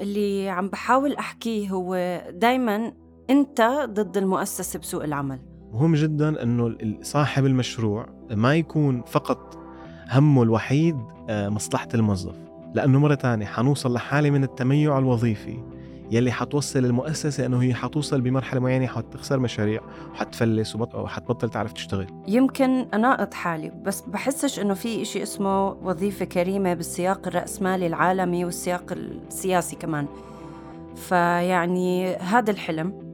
اللي عم بحاول أحكيه هو دايما أنت ضد المؤسسة بسوق العمل. مهم جدا إنه صاحب المشروع ما يكون فقط همه الوحيد آه، مصلحة الموظف لأنه مرة تانية حنوصل لحالة من التميع الوظيفي. يلي حتوصل المؤسسة إنه هي حتوصل بمرحلة معينة حتخسر مشاريع وحتفلس وحتبطل تعرف تشتغل. يمكن أناقض حالي بس بحسش إنه في إشي اسمه وظيفة كريمة بالسياق الرأسمالي العالمي والسياق السياسي كمان. فيعني هذا الحلم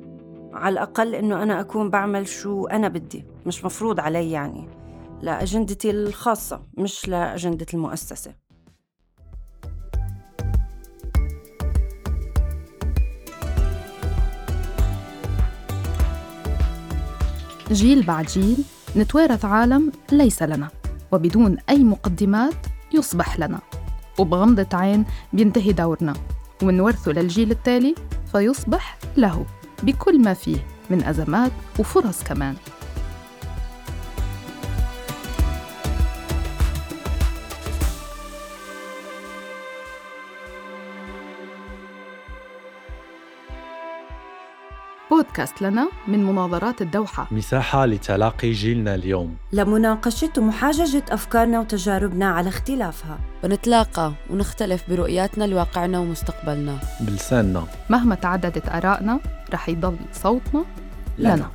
على الأقل إنه أنا أكون بعمل شو أنا بدي مش مفروض علي يعني لأجندتي الخاصة مش لأجندة المؤسسة. جيل بعد جيل نتوارث عالم ليس لنا وبدون أي مقدمات يصبح لنا. وبغمضة عين بينتهي دورنا ونورثه للجيل التالي فيصبح له بكل ما فيه من أزمات وفرص كمان. بودكاست لنا من مناظرات الدوحة. مساحة لتلاقي جيلنا اليوم. لمناقشة ومحاججة أفكارنا وتجاربنا على اختلافها. بنتلاقى ونختلف برؤياتنا لواقعنا ومستقبلنا. بلساننا. مهما تعددت آرائنا رح يضل صوتنا لنا, لنا.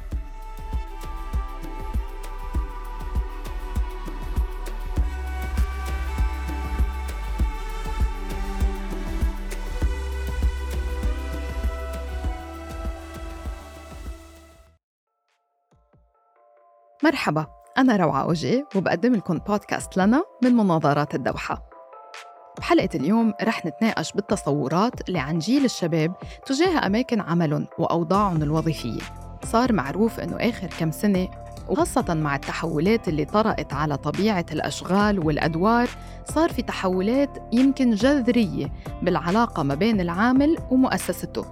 مرحبا أنا روعة أوجي وبقدم لكم بودكاست لنا من مناظرات الدوحة. بحلقة اليوم رح نتناقش بالتصورات اللي عن جيل الشباب تجاه أماكن عملهم وأوضاعهم الوظيفية. صار معروف أنه آخر كم سنة وخاصة مع التحولات اللي طرأت على طبيعة الأشغال والأدوار صار في تحولات يمكن جذرية بالعلاقة ما بين العامل ومؤسسته.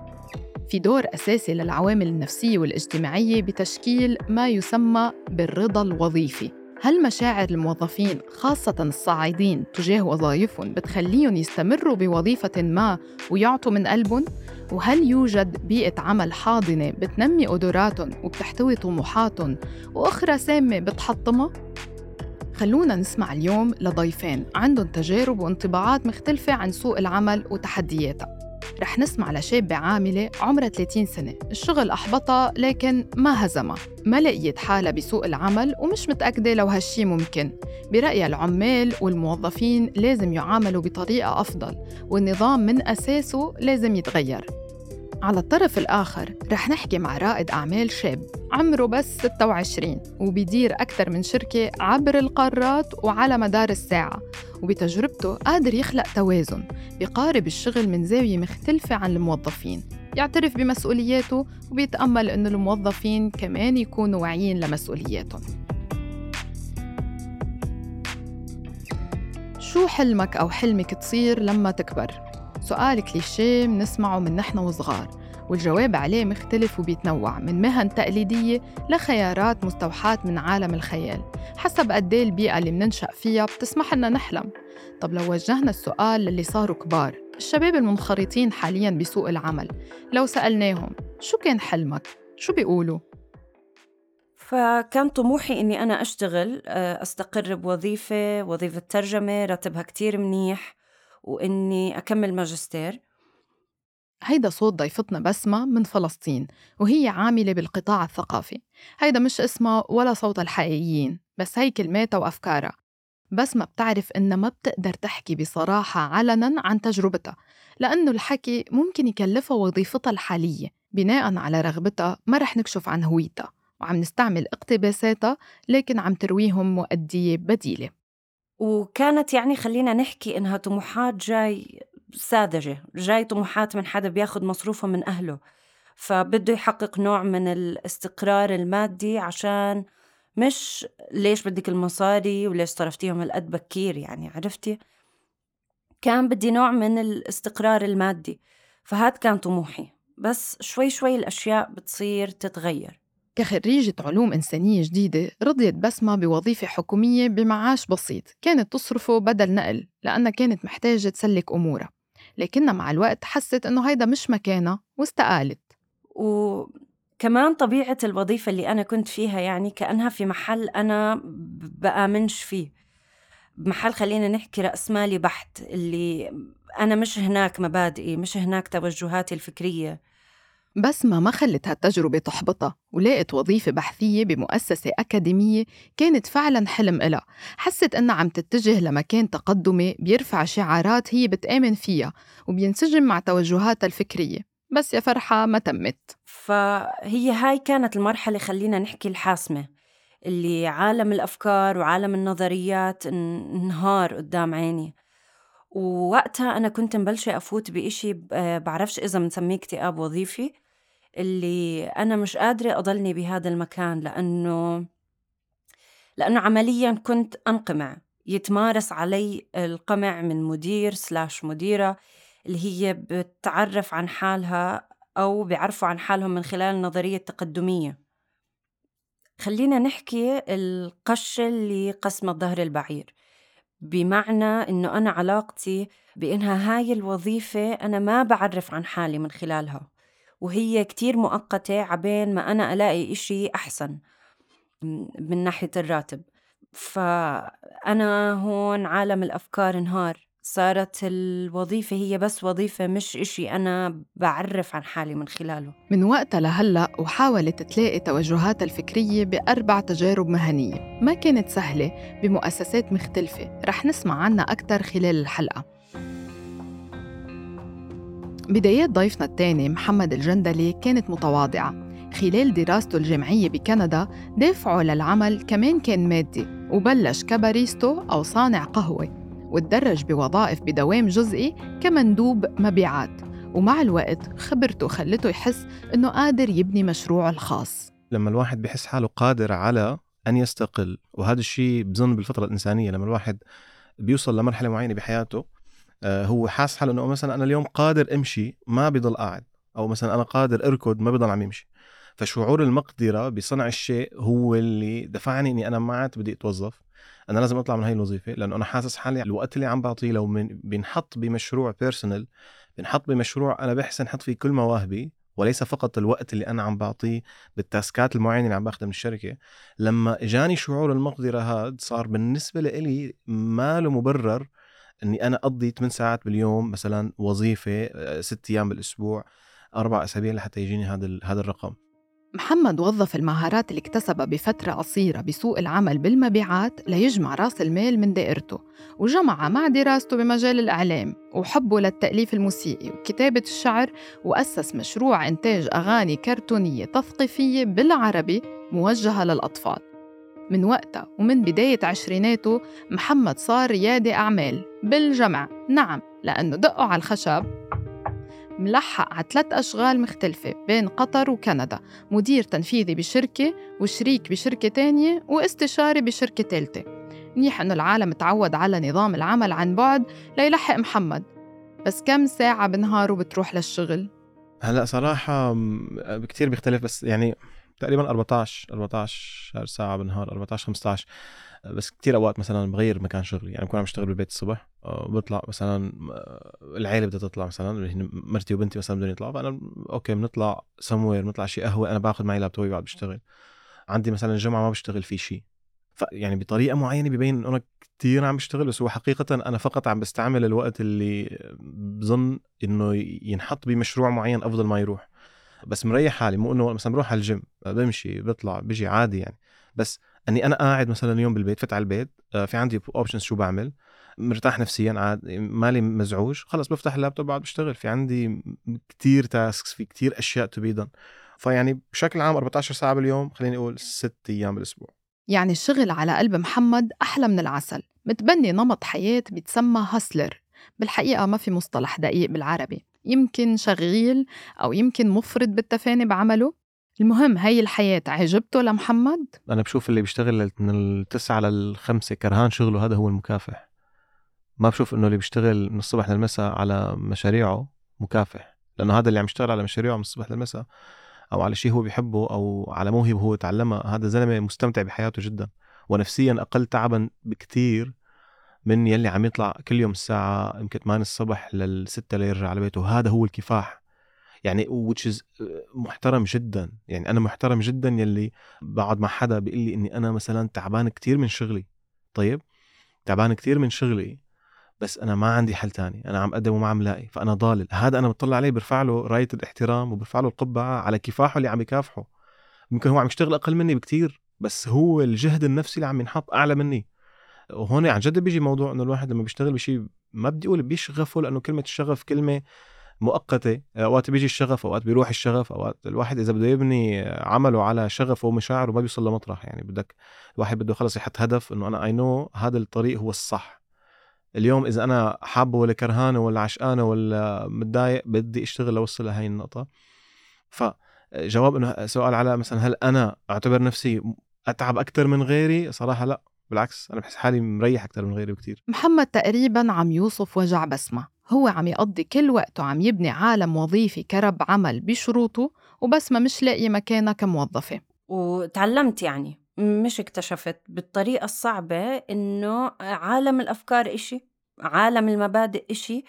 في دور أساسي للعوامل النفسية والاجتماعية بتشكيل ما يسمى بالرضا الوظيفي هل مشاعر الموظفين خاصة الصاعدين تجاه وظائفهم بتخليهم يستمروا بوظيفة ما ويعطوا من قلبهم؟ وهل يوجد بيئة عمل حاضنة بتنمي قدراتهم وبتحتوي طموحاتهم وأخرى سامة بتحطمها؟ خلونا نسمع اليوم لضيفين عندهم تجارب وانطباعات مختلفة عن سوق العمل وتحدياتها رح نسمع لشابة عاملة عمرها 30 سنة. الشغل أحبطها لكن ما هزمها. ما لقيت حالها بسوق العمل ومش متأكدة لو هالشي ممكن. برأيها العمال والموظفين لازم يعاملوا بطريقة أفضل والنظام من أساسه لازم يتغير. على الطرف الآخر رح نحكي مع رائد أعمال شاب. عمره بس 26 وبيدير أكثر من شركة عبر القارات وعلى مدار الساعة. وبتجربته قادر يخلق توازن بيقارب الشغل من زاوية مختلفة عن الموظفين. يعترف بمسؤولياته وبيتأمل أنه الموظفين كمان يكونوا واعيين لمسؤولياتهم. شو حلمك أو حلمك تصير لما تكبر؟ سؤال كليشيه بنسمعه من نحن وصغار. والجواب عليه مختلف وبيتنوع من مهن تقليدية لخيارات مستوحاة من عالم الخيال حسب قد إيه البيئة اللي مننشأ فيها بتسمح لنا نحلم طب لو وجهنا السؤال للي صاروا كبار الشباب المنخرطين حاليا بسوق العمل لو سألناهم شو كان حلمك؟ شو بيقولوا؟ فكان طموحي إني أنا أشتغل آه، أستقر بوظيفة وظيفة ترجمة راتبها كتير منيح وإني أكمل ماجستير هيدا صوت ضيفتنا بسمة من فلسطين وهي عاملة بالقطاع الثقافي. هيدا مش اسمها ولا صوت الحقيقيين بس هي كلماتها وأفكارها. بسمة بتعرف إنها ما بتقدر تحكي بصراحة علنا عن تجربتها لأنه الحكي ممكن يكلفها وظيفتها الحالية بناء على رغبتها ما رح نكشف عن هويتها وعم نستعمل اقتباساتها لكن عم ترويهم مؤدية بديلة. وكانت يعني خلينا نحكي إنها طموحات جاي ساذجة جاي طموحات من حدا بياخد مصروفه من أهله فبده يحقق نوع من الاستقرار المادي عشان مش ليش بدك المصاري وليش صرفتيهم هالقد بكير يعني عرفتي؟ كان بدي نوع من الاستقرار المادي فهاد كان طموحي بس شوي شوي الأشياء بتصير تتغير. كخريجة علوم إنسانية جديدة رضيت بسمة بوظيفة حكومية بمعاش بسيط كانت تصرفه بدل نقل لأنها كانت محتاجة تسلك أمورها. لكنها مع الوقت حست إنه هيدا مش مكانها واستقالت. وكمان طبيعة الوظيفة اللي أنا كنت فيها يعني كأنها في محل أنا بآمنش فيه. محل خلينا نحكي رأس مالي بحت اللي أنا مش هناك مبادئي مش هناك توجهاتي الفكرية. بسمة ما خلت هالتجربة تحبطها ولقت وظيفة بحثية بمؤسسة أكاديمية كانت فعلا حلم إلها. حست إنها عم تتجه لمكان تقدمي بيرفع شعارات هي بتآمن فيها وبينسجم مع توجهاتها الفكرية. بس يا فرحة ما تمت. فهي هاي كانت المرحلة خلينا نحكي الحاسمة اللي عالم الأفكار وعالم النظريات إن- انهار قدام عيني. ووقتها أنا كنت مبلشة أفوت بإشي بعرفش إذا بنسميه اكتئاب وظيفي اللي أنا مش قادرة أضلني بهذا المكان لأنه لأنه عمليا كنت أنقمع. يتمارس علي القمع من مدير سلاش مديرة اللي هي بتعرف عن حالها أو بيعرفوا عن حالهم من خلال النظرية التقدمية. خلينا نحكي القش اللي قسم الظهر البعير. بمعنى إنه أنا علاقتي بإنها هاي الوظيفة أنا ما بعرف عن حالي من خلالها. وهي كتير مؤقتة عبين ما أنا ألاقي إشي أحسن من ناحية الراتب. فأنا هون عالم الأفكار انهار. صارت الوظيفة هي بس وظيفة مش إشي أنا بعرف عن حالي من خلاله. من وقتها لهلأ وحاولت تلاقي توجهاتها الفكرية بأربع تجارب مهنية. ما كانت سهلة بمؤسسات مختلفة. رح نسمع عنها أكثر خلال الحلقة. بدايات ضيفنا الثاني محمد الجندلي كانت متواضعة. خلال دراسته الجامعية بكندا دافعه للعمل كمان كان مادي وبلش كباريستو أو صانع قهوة وتدرج بوظائف بدوام جزئي كمندوب مبيعات. ومع الوقت خبرته خلته يحس إنه قادر يبني مشروعه الخاص. لما الواحد بحس حاله قادر على أن يستقل وهذا الشيء بظن بالفطرة الإنسانية لما الواحد بيوصل لمرحلة معينة بحياته هو حاس حاله إنه مثلا أنا اليوم قادر أمشي ما بضل قاعد أو مثلا أنا قادر أركض ما بضل عم يمشي. فشعور المقدرة بصنع الشيء هو اللي دفعني إني أنا ما عاد بدي أتوظف. أنا لازم أطلع من هاي الوظيفة لأنه أنا حاسس حالي الوقت اللي عم بعطيه لو من بنحط بمشروع بيرسونال بنحط بمشروع أنا بحسن نحط فيه كل مواهبي وليس فقط الوقت اللي أنا عم بعطيه بالتاسكات المعينة اللي عم باخذها من الشركة. لما إجاني شعور المقدرة هاد صار بالنسبة لإلي ما له مبرر إني أنا أقضي 8 ساعات باليوم مثلا وظيفة آه، ست أيام بالأسبوع أربع أسابيع لحتى يجيني هذا هذا الرقم. محمد وظف المهارات اللي اكتسبها بفترة قصيرة بسوق العمل بالمبيعات ليجمع رأس المال من دائرته وجمعها مع دراسته بمجال الإعلام وحبه للتأليف الموسيقي وكتابة الشعر وأسس مشروع إنتاج أغاني كرتونية تثقيفية بالعربي موجهة للأطفال. من وقتها ومن بداية عشريناته محمد صار ريادي أعمال. بالجمع. نعم لأنه دقوا على الخشب. ملحق على ثلاث أشغال مختلفة بين قطر وكندا. مدير تنفيذي بشركة وشريك بشركة تانية واستشاري بشركة تالتة. منيح إنه العالم تعود على نظام العمل عن بعد ليلحق محمد. بس كم ساعة بنهاره بتروح للشغل؟ هلأ صراحة م- كتير بيختلف بس يعني تقريبا 14 14 ساعة بالنهار 14 15 بس كتير أوقات مثلا بغير مكان شغلي يعني بكون عم بشتغل بالبيت الصبح آه، بطلع مثلا آه، العيلة بدها تطلع مثلا مرتي وبنتي مثلا بدهم يطلعوا فأنا okay بنطلع سموير بنطلع شي قهوة أنا باخذ معي لابتوبي بعد بشتغل. عندي مثلا الجمعة ما بشتغل في شيء يعني بطريقة معينة ببين إنه أنا كثير عم بشتغل بس هو حقيقه أنا فقط عم بستعمل الوقت اللي بظن إنه ينحط بمشروع معين أفضل ما يروح. بس مريح حالي مو إنه مثلا بروح على الجيم بمشي بطلع بيجي عادي يعني. بس إني أنا قاعد مثلا اليوم بالبيت فت على البيت آه، في عندي options شو بعمل. مرتاح نفسيا عاد مالي مزعوج خلص بفتح اللابتوب بعد بشتغل. في عندي كتير tasks في كتير أشياء to be done فيعني بشكل عام 14 ساعة باليوم خليني أقول ست أيام بالأسبوع. يعني الشغل على قلب محمد أحلى من العسل. متبني نمط حياة بيتسمى hustler بالحقيقة ما في مصطلح دقيق بالعربي. يمكن شغيل أو يمكن مفرط بالتفاني بعمله؟ المهم هي الحياة عجبته لمحمد؟ أنا بشوف اللي بيشتغل من التسعة للخمسة كرهان شغله هذا هو المكافح. ما بشوف إنه اللي بيشتغل من الصبح للمساء على مشاريعه مكافح لأنه هذا اللي عم يشتغل على مشاريعه من الصبح للمساء أو على شيء هو بيحبه أو على موهبة هو تعلمها هذا زلمة مستمتع بحياته جدا. ونفسيا أقل تعبا بكثير من يلي عم يطلع كل يوم الساعة يمكن 8 الصبح للستة ليرجع على بيته. وهذا هو الكفاح. يعني which is محترم جدا. يعني أنا محترم جدا يلي بقعد مع حدا بيقول لي إني أنا مثلا تعبان كتير من شغلي. طيب؟ تعبان كتير من شغلي. بس أنا ما عندي حل تاني. أنا عم أقدم وما عم لاقي. فأنا ضالل. هذا أنا بطلع عليه برفع له راية الاحترام وبرفع له القبعة على كفاحه اللي عم يكافحه. يمكن هو عم يشتغل أقل مني بكتير. بس هو الجهد النفسي اللي عم ينحط أعلى مني. وهون عن جد بيجي موضوع إنه الواحد لما بيشتغل بشيء ما بدي أقول بيشغفه لأنه كلمة الشغف كلمة مؤقتة. أوقات بيجي الشغف أوقات بيروح الشغف أوقات الواحد إذا بده يبني عمله على شغفه ومشاعره ما بيوصل لمطرح. يعني بدك الواحد بده خلص يحط هدف إنه أنا اي نو هذا الطريق هو الصح. اليوم إذا أنا حابه ولا كرهانة ولا عشقانة ولا متضايق بدي أشتغل لوصل لهي النقطة. فجواب إنه سؤال على مثلا هل أنا أعتبر نفسي أتعب أكثر من غيري؟ صراحة لا. بالعكس أنا بحس حالي مريح أكثر من غيري بكثير محمد تقريبا عم يوصف وجع بسمة. هو عم يقضي كل وقته عم يبني عالم وظيفي كرب عمل بشروطه وبسمة مش لاقية مكانها كموظفة. وتعلمت يعني مش اكتشفت بالطريقة الصعبة إنه عالم الأفكار إشي عالم المبادئ إشي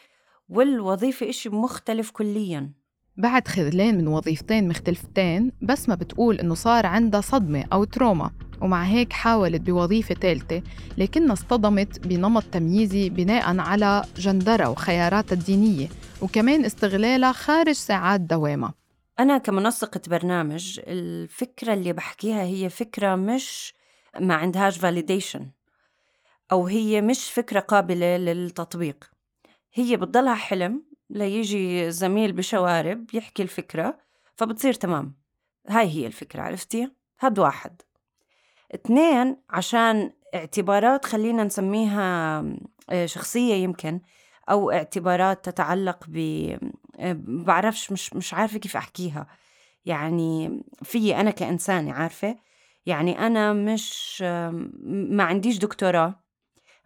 والوظيفة إشي مختلف كلياً. بعد خذلان من وظيفتين مختلفتين بس ما بتقول إنه صار عندها صدمة أو تروما. ومع هيك حاولت بوظيفة ثالثة لكنها اصطدمت بنمط تمييزي بناء على جندرة وخياراتها الدينية وكمان استغلالها خارج ساعات دوامها. أنا كمنسقة برنامج الفكرة اللي بحكيها هي فكرة مش ما عندهاش validation أو هي مش فكرة قابلة للتطبيق. هي بتضلها حلم ليجي زميل بشوارب يحكي الفكرة فبتصير تمام. هاي هي الفكرة عرفتي؟ هاد واحد. اثنين عشان اعتبارات خلينا نسميها آه، شخصية يمكن أو اعتبارات تتعلق ب آه، بعرفش مش مش عارفة كيف أحكيها. يعني في أنا كإنسانة عارفة؟ يعني أنا مش ما عنديش دكتوراه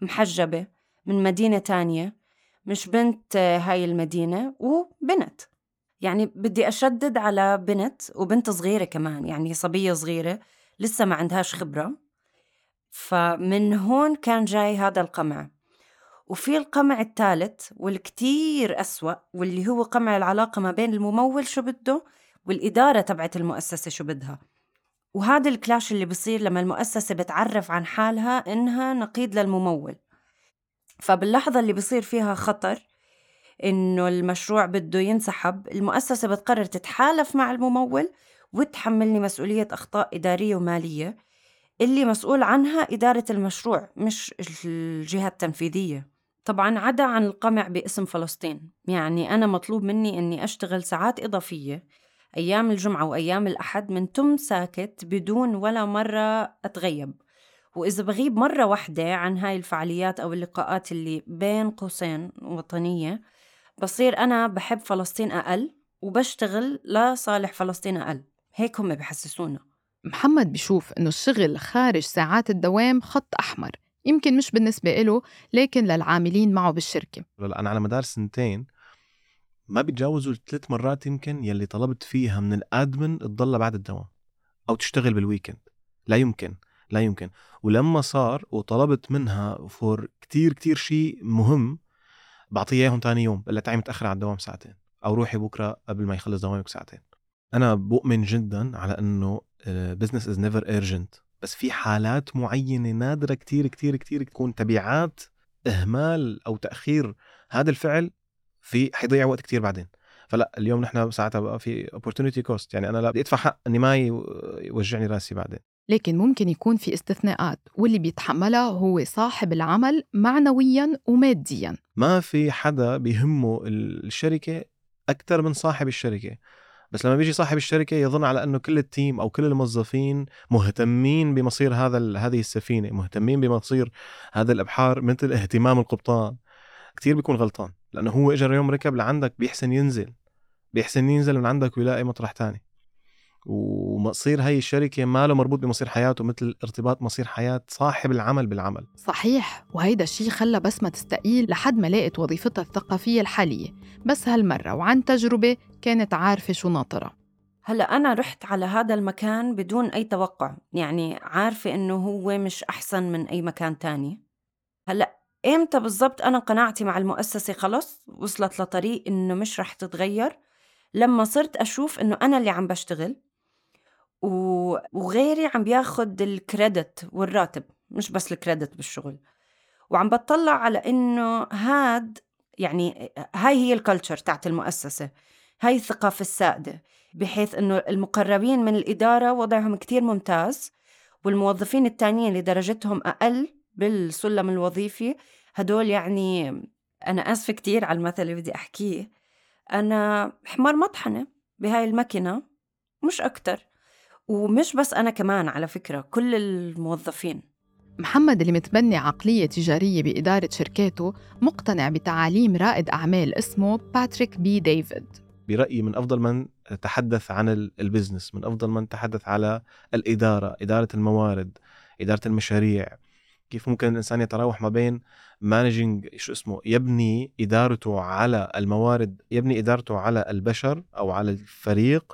محجبة من مدينة تانية. مش بنت هاي المدينة وبنت. يعني بدي أشدد على بنت وبنت صغيرة كمان يعني صبية صغيرة لسه ما عندهاش خبرة. فمن هون كان جاي هذا القمع. وفي القمع الثالث والكتير أسوأ واللي هو قمع العلاقة ما بين الممول شو بده والإدارة تبعت المؤسسة شو بدها. وهذا الكلاش اللي بصير لما المؤسسة بتعرف عن حالها إنها نقيض للممول. فباللحظة اللي بصير فيها خطر إنه المشروع بده ينسحب المؤسسة بتقرر تتحالف مع الممول وتحملني مسؤولية أخطاء إدارية ومالية اللي مسؤول عنها إدارة المشروع مش الجهة التنفيذية. طبعا عدا عن القمع باسم فلسطين يعني أنا مطلوب مني أني أشتغل ساعات إضافية أيام الجمعة وأيام الأحد من تم ساكت بدون ولا مرة أتغيب. وإذا بغيب مرة واحدة عن هاي الفعاليات أو اللقاءات اللي بين قوسين وطنية بصير أنا بحب فلسطين أقل وبشتغل لصالح فلسطين أقل. هيك هم بحسسونا. محمد بشوف إنه الشغل خارج ساعات الدوام خط أحمر. يمكن مش بالنسبة له لكن للعاملين معه بالشركة. أنا على مدار سنتين ما بيتجاوزوا الثلاث مرات يمكن يلي طلبت فيها من ال admin تضلها بعد الدوام أو تشتغل بال weekend لا يمكن. لا يمكن. ولما صار وطلبت منها for كتير كتير شيء مهم بعطيه إياهم ثاني يوم الا تعي متاخر على الدوام ساعتين أو روحي بكرة قبل ما يخلص دوامك ساعتين أنا بؤمن جدا على إنه business is never urgent بس في حالات معينة نادرة كتير كتير كتير تكون تبعات إهمال أو تأخير هذا الفعل في حيضيع وقت كتير بعدين. فلا اليوم نحن ساعتها بقى في opportunity cost. يعني أنا لا بدي أدفع حق إني ما يوجعني رأسي بعدين. لكن ممكن يكون في استثناءات واللي بيتحملها هو صاحب العمل معنويا وماديا. ما في حدا بيهمه الشركة أكثر من صاحب الشركة. بس لما بيجي صاحب الشركة يظن على أنه كل التيم أو كل الموظفين مهتمين بمصير هذا هذه السفينة مهتمين بمصير هذا الأبحار مثل اهتمام القبطان. كتير بيكون غلطان لأنه هو إجا يوم ركب لعندك بيحسن ينزل بيحسن ينزل من عندك ويلاقي مطرح تاني. ومصير هاي الشركة ما له مربوط بمصير حياته مثل ارتباط مصير حياة صاحب العمل بالعمل. صحيح وهيدا الشيء خلى بسمة تستقيل لحد ما لقت وظيفتها الثقافية الحالية. بس هالمرة وعن تجربة كانت عارفة شو ناطرة. هلا أنا رحت على هذا المكان بدون أي توقع يعني عارفة إنه هو مش أحسن من أي مكان تاني. هلا إمتى بالضبط أنا قناعتي مع المؤسسة خلص وصلت لطريق إنه مش رح تتغيّر، لمّا صرت أشوف إنه أنا اللي عم باشتغل وغيري عم بياخُد الcredit والراتب، مش بس الcredit بالشغل، وعم باتطلّع على إنه هاد يعني هاي هي الculture تاعت المؤسسة، هاي الثقافة السائدة، بحيث إنه المقرّبين من الإدارة وضعهم كتير ممتاز، والموظفين التانيين اللي درجتهم أقل بالسُلّم الوظيفي هدول يعني أنا آسفة كتير على المثل اللي بدي أحكيه، أنا حمار مطحنة بهاي الماكينة مش أكتر، ومش بس أنا كمان على فكرة كل الموظفين. محمد اللي متبني عقلية تجارية بإدارة شركاته مقتنع بتعاليم رائد أعمال اسمه باتريك بي ديفيد برأيي من أفضل من تحدث عن ال- ال business من أفضل من تحدث على الإدارة إدارة الموارد إدارة المشاريع كيف ممكن الإنسان يتراوح ما بين managing شو اسمه يبني إدارته على الموارد يبني إدارته على البشر أو على الفريق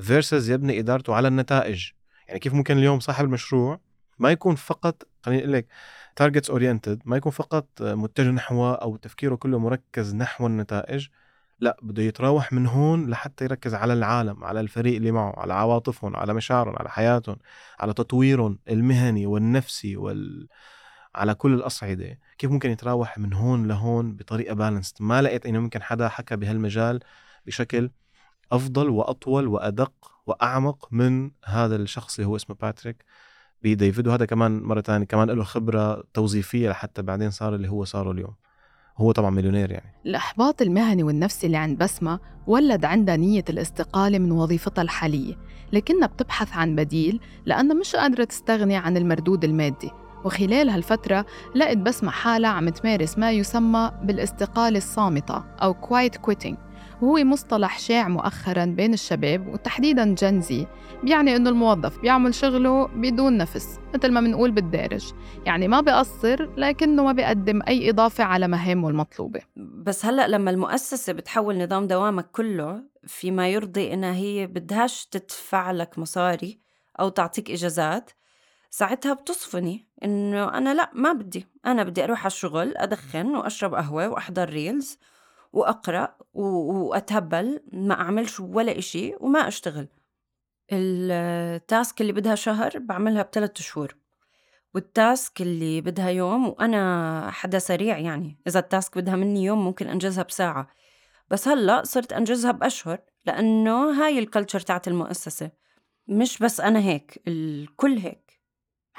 versus يبني إدارته على النتائج. يعني كيف ممكن اليوم صاحب المشروع ما يكون فقط خليني أقول لك targets oriented ما يكون فقط متجه نحو أو تفكيره كله مركز نحو النتائج لا بده يتراوح من هون لحتى يركز على العالم على الفريق اللي معه على عواطفهم على مشاعرهم على حياتهم على تطويرهم المهني والنفسي وال على كل الأصعدة. كيف ممكن يتراوح من هون لهون بطريقة بالانسد ما لقيت إنه ممكن حدا حكى بهالمجال بشكل أفضل وأطول وأدق وأعمق من هذا الشخص اللي هو اسمه باتريك بديفيد. وهذا كمان مرة ثانية كمان له خبرة توظيفية لحتى بعدين صار اللي هو صاره اليوم. هو طبعا مليونير يعني. الإحباط المهني والنفسي اللي عند بسمة ولد عندها نية الاستقالة من وظيفتها الحالية لكنها بتبحث عن بديل لأنها مش قادرة تستغني عن المردود المادي. وخلال هالفترة لقت بسمة حالها عم تمارس ما يسمى بالاستقالة الصامتة أو quiet quitting. وهو مصطلح شائع مؤخرا بين الشباب وتحديدا جنزي بيعني إنه الموظف بيعمل شغله بدون نفس مثل ما بنقول بالدارج. يعني ما بيقصر لكنه ما بيقدم أي إضافة على مهامه المطلوبة. بس هلأ لمّا المؤسسة بتحوّل نظام دوامك كلّه فيما يرضي إنها هي بدهاش تدفع لك مصاري أو تعطيك إجازات، ساعتها بتصفني إنه أنا لأ ما بدي، أنا بدي أروح على الشغل أدخن وأشرب قهوة وأحضر ريلز وأقرأ و وأتهبّل ما أعملش ولا إشي وما أشتغل. ال task اللي بدها شهر بعملها بثلاث شهور، وال task اللي بدها يوم وأنا حدا سريع يعني إذا ال task بدها مني يوم ممكن أنجزها بساعة، بس هلأ صرت أنجزها بأشهر لأنه هاي ال culture تاعت المؤسسة، مش بس أنا هيك الكل هيك.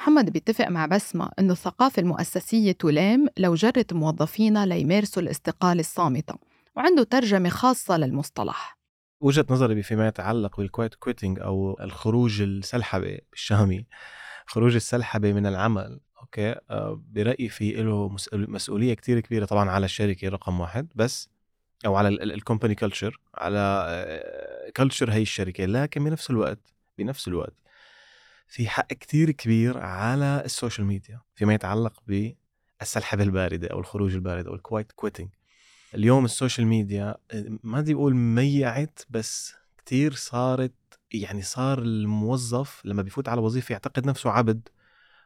محمد بيتفق مع بسمة إنه الثقافة المؤسسية تلام لو جرت موظفينا ليمارسوا الاستقالة الصامتة وعنده ترجمة خاصة للمصطلح. وجهة نظري فيما يتعلق بال quiet quitting أو الخروج السلحبة بالشامي خروج السلحبة من العمل okay؟ آه، برأيي في له مسؤولية كتير كبيرة طبعا على الشركة رقم واحد بس أو على ال company culture على culture هي الشركة لكن بنفس الوقت بنفس الوقت في حق كتير كبير على ال social media فيما يتعلق بالسلحبة الباردة أو الخروج البارد أو ال quiet quitting اليوم ال social media ما بدي أقول ميعت بس كتير صارت يعني صار الموظف لما بيفوت على وظيفة يعتقد نفسه عبد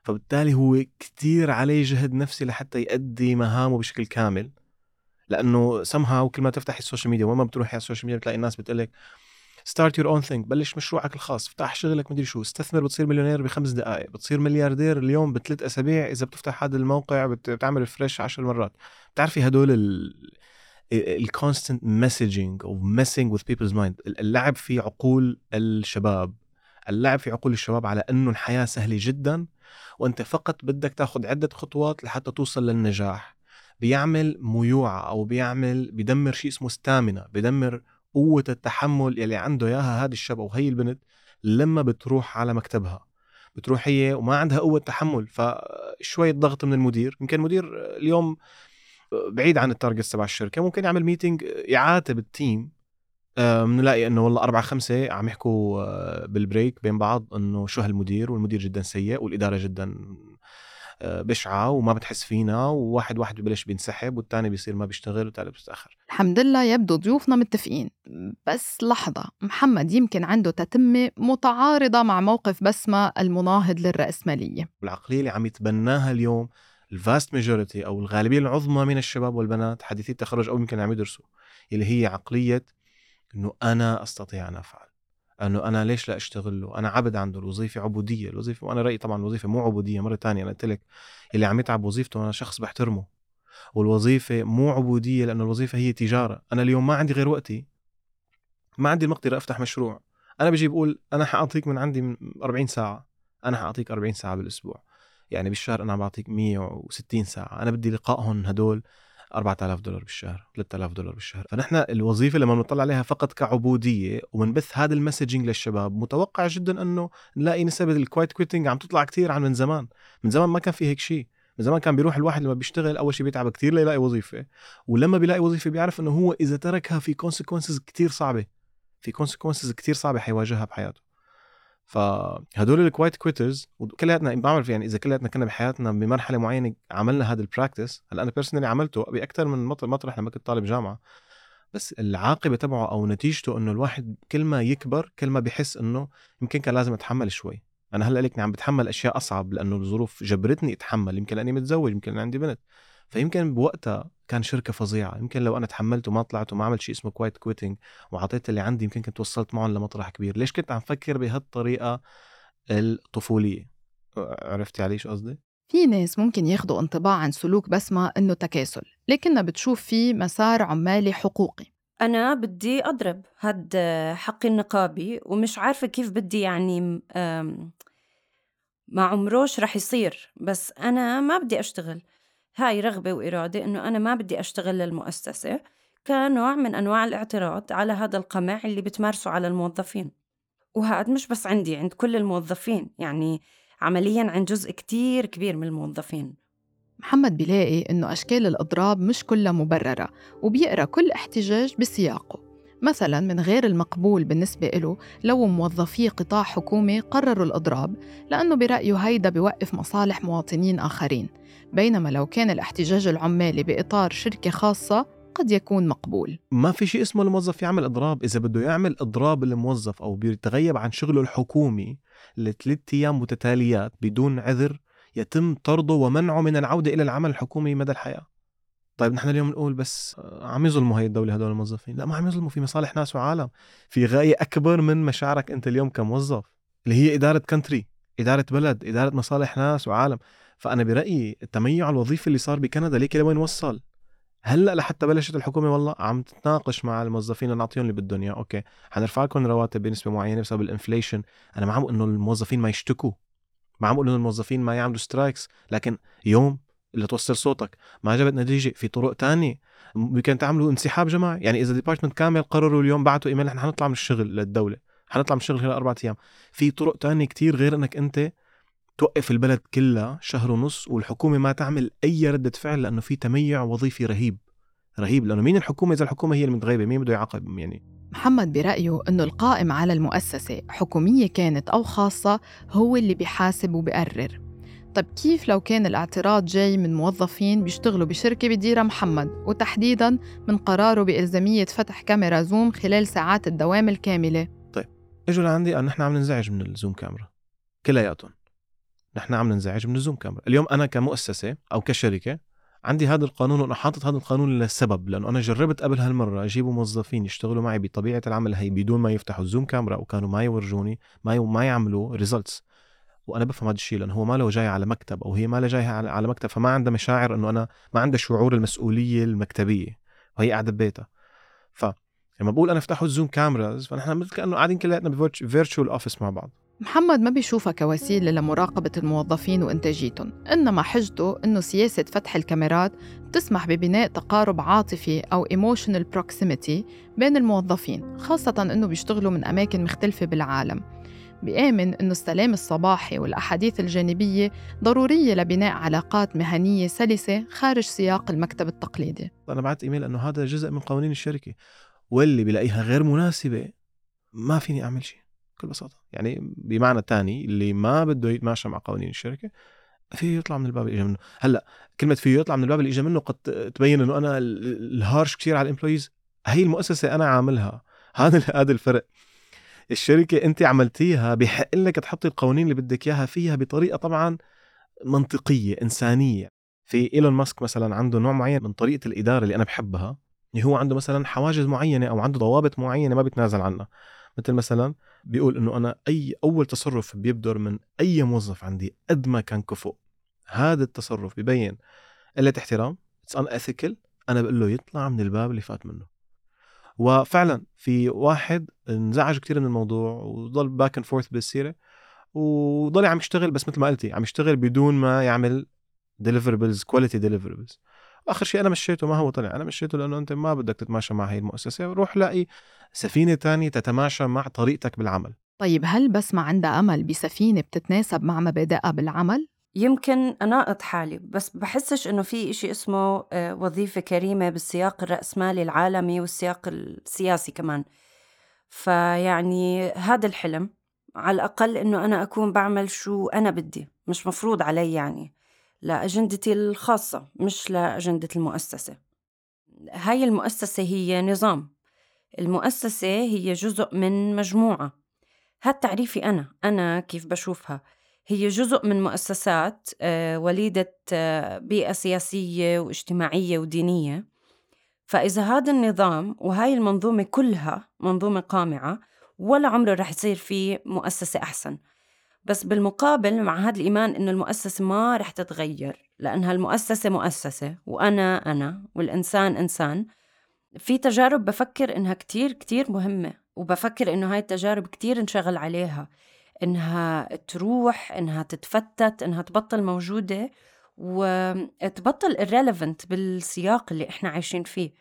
فبالتالي هو كتير عليه جهد نفسي لحتى يأدي مهامه بشكل كامل. لأنه سمها وكل ما تفتح ال social media وين ما بتروحي على ال social media بتلاقي الناس بتقول start your own thing بلش مشروعك الخاص. افتح شغلك مدري شو. استثمر بتصير مليونير بخمس دقائق. بتصير ملياردير اليوم بثلاث أسابيع. إذا بتفتح هذا الموقع بتعمل refresh عشر مرات. بتعرفي هدول ال constant messaging أو messing with people's mind اللعب في عقول الشباب. اللعب في عقول الشباب على إنه الحياة سهلة جدا وأنت فقط بدك تاخذ عدة خطوات لحتى توصل للنجاح. بيعمل ميوعة أو بيعمل بيدمر شيء اسمه stamina بيدمر قوة التحمل يلي عنده إياها هذا الشاب أو هي البنت لما بتروح على مكتبها. بتروح هي وما عندها قوة تحمل فشوية ضغط من المدير. يمكن المدير اليوم بعيد عن ال target تبع الشركة ممكن يعمل meeting يعاتب ال team بنلاقي إنه والله أربعة خمسة عم يحكوا آه، بال break بين بعض إنه شو هالمدير والمدير جدا سيء والإدارة جدا بشعة وما بتحس فينا وواحد واحد ببلش بينسحب والتاني بيصير ما بيشتغل والتالت بيتأخر. الحمد لله يبدو ضيوفنا متفقين. بس لحظة محمد يمكن عنده تتمة متعارضة مع موقف بسمة المناهض للرأسمالية. العقلية اللي عم يتبناها اليوم الفاست ماجوريتي أو الغالبية العظمى من الشباب والبنات حديثي التخرج أو يمكن عم يدرسوا اللي هي عقلية إنه أنا أستطيع أن أفعل. انه أنا ليش لا اشتغل له؟ أنا عبد عنده الوظيفة عبودية الوظيفة وأنا رأيي طبعا الوظيفة مو عبودية مرة تانية أنا قلت لك اللي عم يتعب وظيفته أنا شخص بحترمه. والوظيفة مو عبودية لأنه الوظيفة هي تجارة. أنا اليوم ما عندي غير وقتي ما عندي المقدرة أفتح مشروع. أنا بجي بقول أنا حأعطيك من عندي 40 ساعة أنا حأعطيك 40 ساعة بالأسبوع. يعني بالشهر أنا بعطيك 160 ساعة. أنا بدي لقائهم هدول 4000 دولار بالشهر 3000 دولار بالشهر. فنحن الوظيفة لما بنطلع عليها فقط كعبودية وبنبث هذا ال messaging للشباب متوقع جدا إنه نلاقي نسب ال quiet quitting عم تطلع كثير عن من زمان. من زمان ما كان في هيك شيء. من زمان كان بيروح الواحد لما بيشتغل أول شيء بيتعب كثير ليلاقي وظيفة. ولما بيلاقي وظيفة بيعرف إنه هو إذا تركها في consequences كثير صعبة. في consequences كثير صعبة حيواجهها بحياته. فهدول ال quiet quitters وكلياتنا بعرف يعني إذا كلياتنا كنا بحياتنا بمرحلة معينة عملنا هذا ال practice هلأ أنا personally عملته باكثر من مطرح لما كنت طالب جامعة. بس العاقبة تبعه أو نتيجته إنه الواحد كل ما يكبر كل ما بيحس إنه يمكن كان لازم أتحمل شوي. أنا هلأ ليك عم بتحمل أشياء أصعب لأنه الظروف جبرتني أتحمل يمكن لأني متزوج يمكن لأني عندي بنت. فيمكن بوقتها كان شركة فظيعة. يمكن لو أنا تحملت وما طلعت وما عملت شيء اسمه quiet quitting وعطيت اللي عندي يمكن كنت وصلت معهم لمطرح كبير. ليش كنت عم فكر بهالطريقة الطفولية؟ عرفتي علي شو قصدي؟ في ناس ممكن ياخدوا انطباع عن سلوك بسمة إنه تكاسل لكنها بتشوف فيه مسار عمالي حقوقي. أنا بدي أضرب هاد حقي النقابي ومش عارفة كيف بدي يعني ما عمروش رح يصير بس أنا ما بدي أشتغل. هاي رغبة وإرادة إنه أنا ما بدي أشتغل للمؤسسة كنوع من أنواع الاعتراض على هذا القمع اللي بتمارسه على الموظفين. وهذا مش بس عندي عند كل الموظفين يعني عمليا عند جزء كتير كبير من الموظفين. محمد بيلاقي إنه أشكال الإضراب مش كلها مبررة وبيقرأ كل احتجاج بسياقه. مثلا من غير المقبول بالنسبة له لو موظفي قطاع حكومي قرروا الإضراب لأنه برأيه هيدا بيوقف مصالح مواطنين آخرين. بينما لو كان الاحتجاج العمالي بإطار شركة خاصة قد يكون مقبول. ما في شيء اسمه الموظف يعمل إضراب. إذا بده يعمل إضراب الموظف أو بيتغيب عن شغله الحكومي لثلاث أيام متتاليات بدون عذر يتم طرده ومنعه من العودة إلى العمل الحكومي مدى الحياة. طيب نحن اليوم نقول بس عم يظلموا هي الدولة هدول الموظفين؟ لا ما عم يظلموا. في مصالح ناس وعالم. في غاية أكبر من مشاعرك أنت اليوم كموظف اللي هي إدارة country إدارة بلد إدارة مصالح ناس وعالم. فأنا برأيي التميع الوظيفي اللي صار بكندا ليك لوين وصل؟ هلا لحتى بلشت الحكومة والله عم تتناقش مع الموظفين نعطيهم اللي بدهم اياه okay حنرفع لكم رواتب بنسبة معينة بسبب ال inflation. أنا ما عم إنه الموظفين ما يشتكوا. ما عم إنه الموظفين ما يعملوا strikes لكن يوم اللي توصل صوتك ما جابت نتيجة في طرق تانية. ممكن تعملوا انسحاب جماعي. يعني إذا department كامل قرروا اليوم بعتوا إيميل إحنا حنطلع من الشغل للدولة. حنطلع من الشغل خلال أربع أيام. في طرق تانية كتير غير إنك أنت توقف البلد كلها شهر ونص والحكومة ما تعمل أي ردة فعل لأنه في تميع وظيفي رهيب. رهيب لأنه مين الحكومة؟ إذا الحكومة هي المتغيبة مين بده يعاقب؟ يعني محمد برأيه أنه القائم على المؤسسة حكومية كانت أو خاصة هو اللي بيحاسب وبيقرر. طب كيف لو كان الاعتراض جاي من موظفين بيشتغلوا بشركة بديرها محمد؟ وتحديدا من قراره بإلزامية فتح كاميرا Zoom خلال ساعات الدوام الكاملة. طيب إجوا لعندي أن نحن عم ننزعج من ال Zoom camera. كلياتهم. نحن عم ننزعج من ال Zoom camera اليوم أنا كمؤسسة أو كشركة عندي هذا القانون وأنا حاطط هذا القانون لسبب لأنه أنا جربت قبل هالمرة اجيبوا موظفين يشتغلوا معي بطبيعة العمل هي بدون ما يفتحوا ال Zoom camera وكانوا ما يورجوني ما ما يعملوا results وأنا بفهم هذا الشيء لأنه هو ما له جاي على مكتب أو هي ما له جاية على مكتب فما عندها مشاعر إنه أنا ما عندها شعور المسؤولية المكتبية. وهي قاعدة ببيتها. ف لما بقول أنا افتحوا ال Zoom cameras فنحن مثل كأنه قاعدين كلياتنا ب virtual office مع بعض. محمد ما بيشوفها كوسيلة لمراقبة الموظفين وإنتاجيتهم إنما حجته إنه سياسة فتح الكاميرات بتسمح ببناء تقارب عاطفي أو emotional proximity بين الموظفين خاصة إنه بيشتغلوا من أماكن مختلفة بالعالم. بيآمن إنه السلام الصباحي والأحاديث الجانبية ضرورية لبناء علاقات مهنية سلسة خارج سياق المكتب التقليدي. أنا بعت إيميل إنه هذا جزء من قوانين الشركة واللي بلاقيها غير مناسبة ما فيني أعمل شيء. بكل بساطة. يعني بمعنى تاني اللي ما بده يتماشى مع قوانين الشركة فيه يطلع من الباب اللي اجى منه. هلأ كلمة فيه يطلع من الباب اللي اجى منه قد تبين إنه أنا ال harsh كثير على ال employees هي المؤسسة أنا عاملها. هذا هذا الفرق. الشركة أنت عملتيها بحق لك تحطي القوانين اللي بدك إياها فيها بطريقة طبعا منطقية إنسانية. في إيلون ماسك مثلا عنده نوع معين من طريقة الإدارة اللي أنا بحبها اللي هو عنده مثلا حواجز معينة أو عنده ضوابط معينة ما بيتنازل عنها. مثل مثلا بيقول إنه أنا أي أول تصرف بيبدر من أي موظف عندي قد ما كان كفؤ. هذا التصرف ببين قلة احترام it's unethical أنا بقول له يطلع من الباب اللي فات منه. وفعلا في واحد انزعج كثير من الموضوع وضل back and forth بالسيرة وضل عم يشتغل بس مثل ما قلتي عم يشتغل بدون ما يعمل deliverables quality deliverables آخر شيء أنا مشيته ما هو طلع أنا مشيته لأنه أنت ما بدك تتماشى مع هي المؤسسة روح لاقي سفينة تانية تتماشى مع طريقتك بالعمل. طيب هل بس ما عندها أمل بسفينة بتتناسب مع مبادئها بالعمل؟ يمكن أناقض حالي بس بحسش إنه في إشي اسمه آه، وظيفة كريمة بالسياق الرأسمالي العالمي والسياق السياسي كمان. فيعني هذا الحلم على الأقل إنه أنا أكون بعمل شو أنا بدي مش مفروض علي يعني. لأجندتي الخاصة مش لأجندة المؤسسة. هاي المؤسسة هي نظام. المؤسسة هي جزء من مجموعة. هاد تعريفي أنا أنا كيف بشوفها؟ هي جزء من مؤسسات آه، وليدة آه، بيئة سياسية واجتماعية ودينية. فإذا هذا النظام وهاي المنظومة كلها منظومة قامعة ولا عمره رح يصير في مؤسسة أحسن. بس بالمقابل مع هذا الإيمان إنه المؤسسة ما رح تتغير لأنها المؤسسة مؤسسة وأنا أنا والإنسان إنسان. في تجارب بفكر إنها كتير كتير مهمة وبفكر إنه هاي التجارب كتير نشغل عليها. إنها تروح إنها تتفتت إنها تبطل موجودة وتبطل irrelevant بالسياق اللي إحنا عايشين فيه.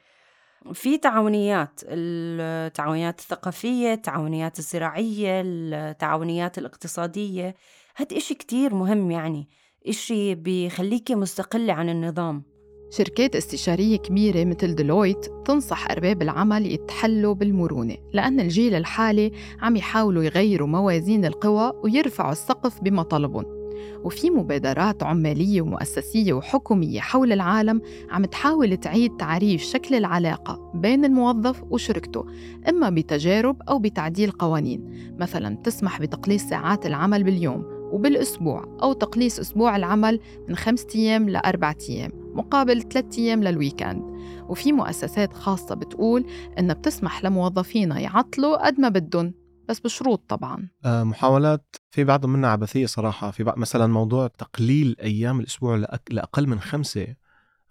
في تعاونيات التعاونيات الثقافية التعاونيات الزراعية التعاونيات الاقتصادية. هاد إشي كتير مهم يعني إشي بيخليكي مستقلة عن النظام. شركات استشارية كبيرة مثل ديلويت تنصح أرباب العمل يتحلوا بالمرونة لأن الجيل الحالي عم يحاولوا يغيروا موازين القوى ويرفعوا السقف بمطالبهم. وفي مبادرات عمالية ومؤسسية وحكومية حول العالم عم تحاول تعيد تعريف شكل العلاقة بين الموظف وشركته إما بتجارب أو بتعديل قوانين. مثلا تسمح بتقليص ساعات العمل باليوم وبالأسبوع أو تقليص أسبوع العمل من خمسة أيام لأربعة أيام مقابل ثلاثة أيام للويكند وفي مؤسسات خاصة بتقول إنها بتسمح لموظفينها يعطلوا قد ما بدهم بس بشروط طبعا. آه، محاولات في بعض منها عبثية صراحة في بعض مثلا موضوع تقليل أيام الأسبوع لأقل من خمسة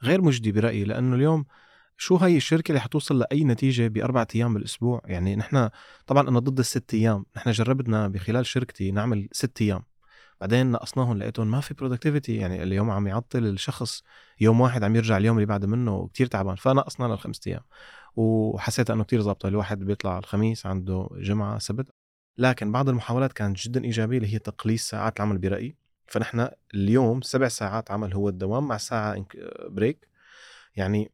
غير مجدي برأيي لأنه اليوم شو هي الشركة اللي حتوصل لأي نتيجة بأربعة أيام بالأسبوع؟ يعني نحن طبعا أنا ضد الست أيام نحن جربنا بخلال شركتي نعمل ست أيام بعدين نقصناهم لقيتهم ما في برودكتيفيتي يعني اليوم عم يعطل الشخص يوم واحد عم يرجع اليوم اللي بعد منه كتير تعبان فنقصنا للخمس أيام وحسيت إنه كتير ظابطة الواحد بيطلع الخميس عنده جمعة سبت لكن بعض المحاولات كانت جدا إيجابية اللي هي تقليص ساعات العمل برأيي. فنحن اليوم سبع ساعات عمل هو الدوام مع ساعة بريك يعني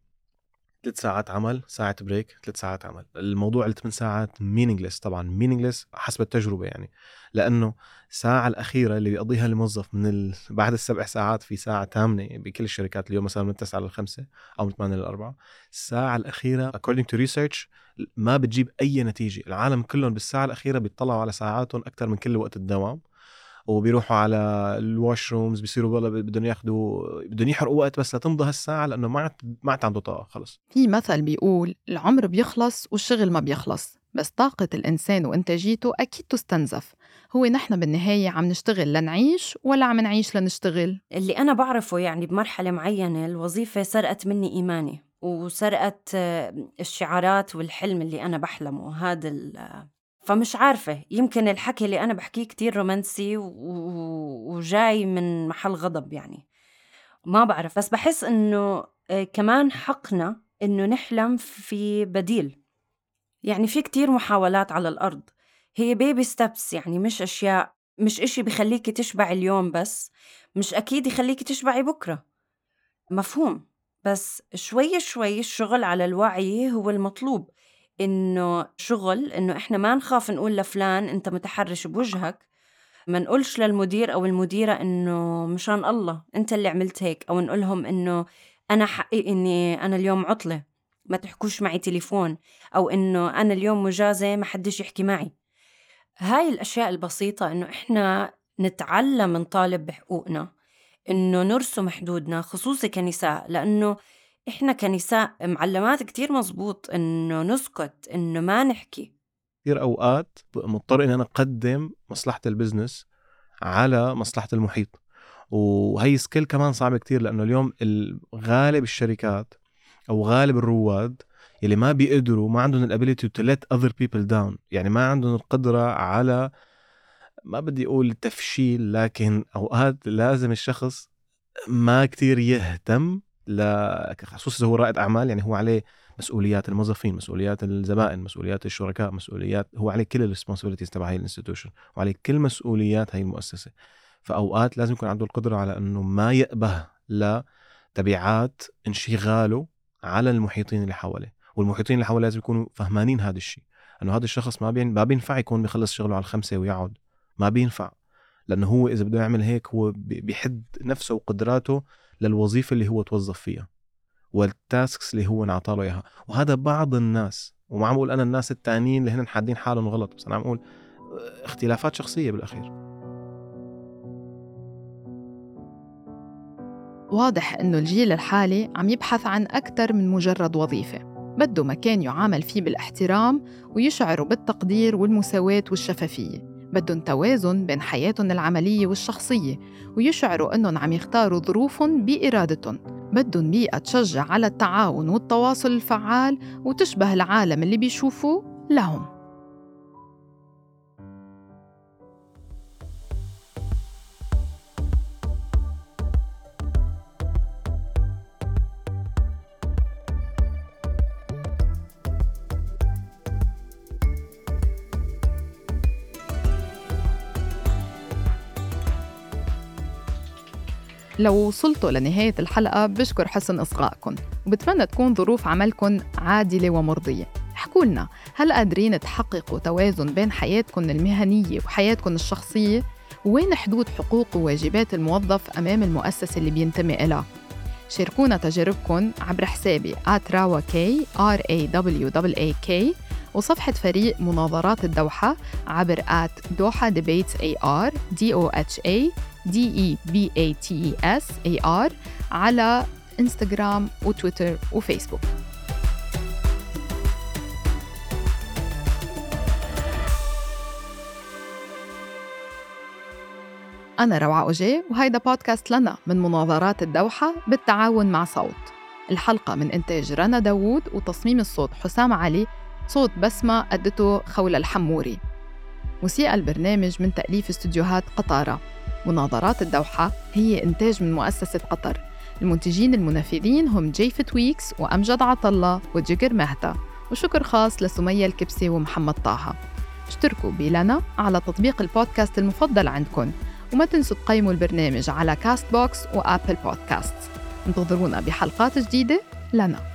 ثلاث ساعات عمل ساعة بريك ثلاث ساعات عمل. الموضوع الثمان ساعات meaningless طبعا meaningless حسب التجربة يعني. لأنه الساعة الأخيرة اللي بيقضيها الموظف من ال... بعد السبع ساعات في ساعة ثامنة بكل الشركات اليوم مثلا من التسعة للخمسة أو من 8 للأربعة الساعة الأخيرة according to research ما بتجيب أي نتيجة. العالم كلهم بالساعة الأخيرة بيطلعوا على ساعاتهم أكثر من كل وقت الدوام. وبيروحوا على الواش رومز بيصيروا والله بدهم ياخذوا بدهم يحرقوا وقت بس لتمضى هالساعة لأنه ما عاد ما عاد عنده طاقة خلص في مثل بيقول العمر بيخلص والشغل ما بيخلص بس طاقة الإنسان وإنتاجيته أكيد تستنزف هو نحن بالنهاية عم نشتغل لنعيش ولا عم نعيش لنشتغل؟ اللي أنا بعرفه يعني بمرحلة معينة الوظيفة سرقت مني إيماني وسرقت الشعارات والحلم اللي أنا بحلمه هذا فمش عارفة. يمكن الحكي اللي أنا بحكيه كتير رومانسي وجاي من محل غضب يعني. ما بعرف. بس بحس إنه آه، كمان حقنا إنه نحلم في بديل. يعني في كتير محاولات على الأرض. هي بيبي ستبس يعني مش أشياء مش إشي بخليكي تشبعي اليوم بس. مش أكيد يخليكي تشبعي بكرة. مفهوم. بس شوي شوي الشغل على الوعي هو المطلوب. إنه شغل إنه إحنا ما نخاف نقول لفلان أنت متحرش بوجهك. ما نقولش للمدير أو المديرة إنه مشان الله أنت اللي عملت هيك. أو نقولهم إنه أنا حقي إني أنا اليوم عطلة ما تحكوش معي تليفون. أو إنه أنا اليوم مجازة ما حدش يحكي معي. هاي الأشياء البسيطة إنه إحنا نتعلم نطالب بحقوقنا إنه نرسم حدودنا خصوصي كنساء. لأنه إحنا كنساء معلمات كتير مزبوط إنه نسكت إنه ما نحكي. كثير أوقات مضطر إني أنا أقدم مصلحة ال business على مصلحة المحيط. وهي skill كمان صعبة كتير لأنه اليوم غالب الشركات أو غالب الرواد يلي ما بيقدروا ما عندهم ال ability to let other people down يعني ما عندهم القدرة على ما بدي أقول تفشيل لكن أوقات لازم الشخص ما كتير يهتم خصوصا هو رائد أعمال يعني هو عليه مسؤوليات الموظفين مسؤوليات الزبائن مسؤوليات الشركاء مسؤوليات هو عليه كل ال responsibilities تبع هاي ال institution وعليه كل مسؤوليات هاي المؤسسة. فأوقات لازم يكون عنده القدرة على إنه ما يأبه لتبعات انشغاله على المحيطين اللي حواليه. والمحيطين اللي حواليه لازم يكونوا فهمانين هذا الشيء. إنه هذا الشخص ما بين ما بينفع يكون بيخلص شغله على الخمسة ويقعد. ما بينفع. لأنه هو إذا بده يعمل هيك هو بيحد نفسه وقدراته للوظيفة اللي هو توظف فيها والتاسكس اللي هو انعطى له إياها. وهذا بعض الناس وما عم أقول أنا الناس التانيين اللي هن حادين حالهم غلط بس أنا عم أقول اختلافات شخصية بالأخير. واضح إنه الجيل الحالي عم يبحث عن أكثر من مجرد وظيفة. بده مكان يعامل فيه بالاحترام ويشعروا بالتقدير والمساواة والشفافية. بدهم توازن بين حياتهم العملية والشخصية ويشعروا أنهم عم يختاروا ظروفهم بإرادتهم. بدهم بيئة تشجع على التعاون والتواصل الفعال وتشبه العالم اللي بيشوفوه لهم. لو وصلتوا لنهاية الحلقة بشكر حسن إصغائكم وبتمنى تكون ظروف عملكم عادلة ومرضية احكوا لنا هل قادرين تحققوا توازن بين حياتكم المهنية وحياتكم الشخصية؟ وين حدود حقوق وواجبات الموظف أمام المؤسسة اللي بينتمي إلها؟ شاركونا تجاربكم عبر حسابي @rawak r a w a k وصفحة فريق مناظرات الدوحة عبر Doha Debates AR D O H A D E B A T E S A R على انستغرام وتويتر وفيسبوك أنا روعة أوجي وهيدا بودكاست لنا من مناظرات الدوحة بالتعاون مع صوت. الحلقة من إنتاج رنا داوود وتصميم الصوت حسام علي صوت بسمة أدته خولة الحموري. موسيقى البرنامج من تأليف استديوهات قطارة. مناظرات الدوحة هي إنتاج من مؤسسة قطر. المنتجين المنفذين هم جيف ويكس وأمجد عطلة وجيجر مهتا وشكر خاص لسمية الكبسي ومحمد طه. اشتركوا بلنا على تطبيق البودكاست المفضل عندكم وما تنسوا تقيموا البرنامج على Castbox و Apple Podcast. انتظرونا بحلقات جديدة لنا.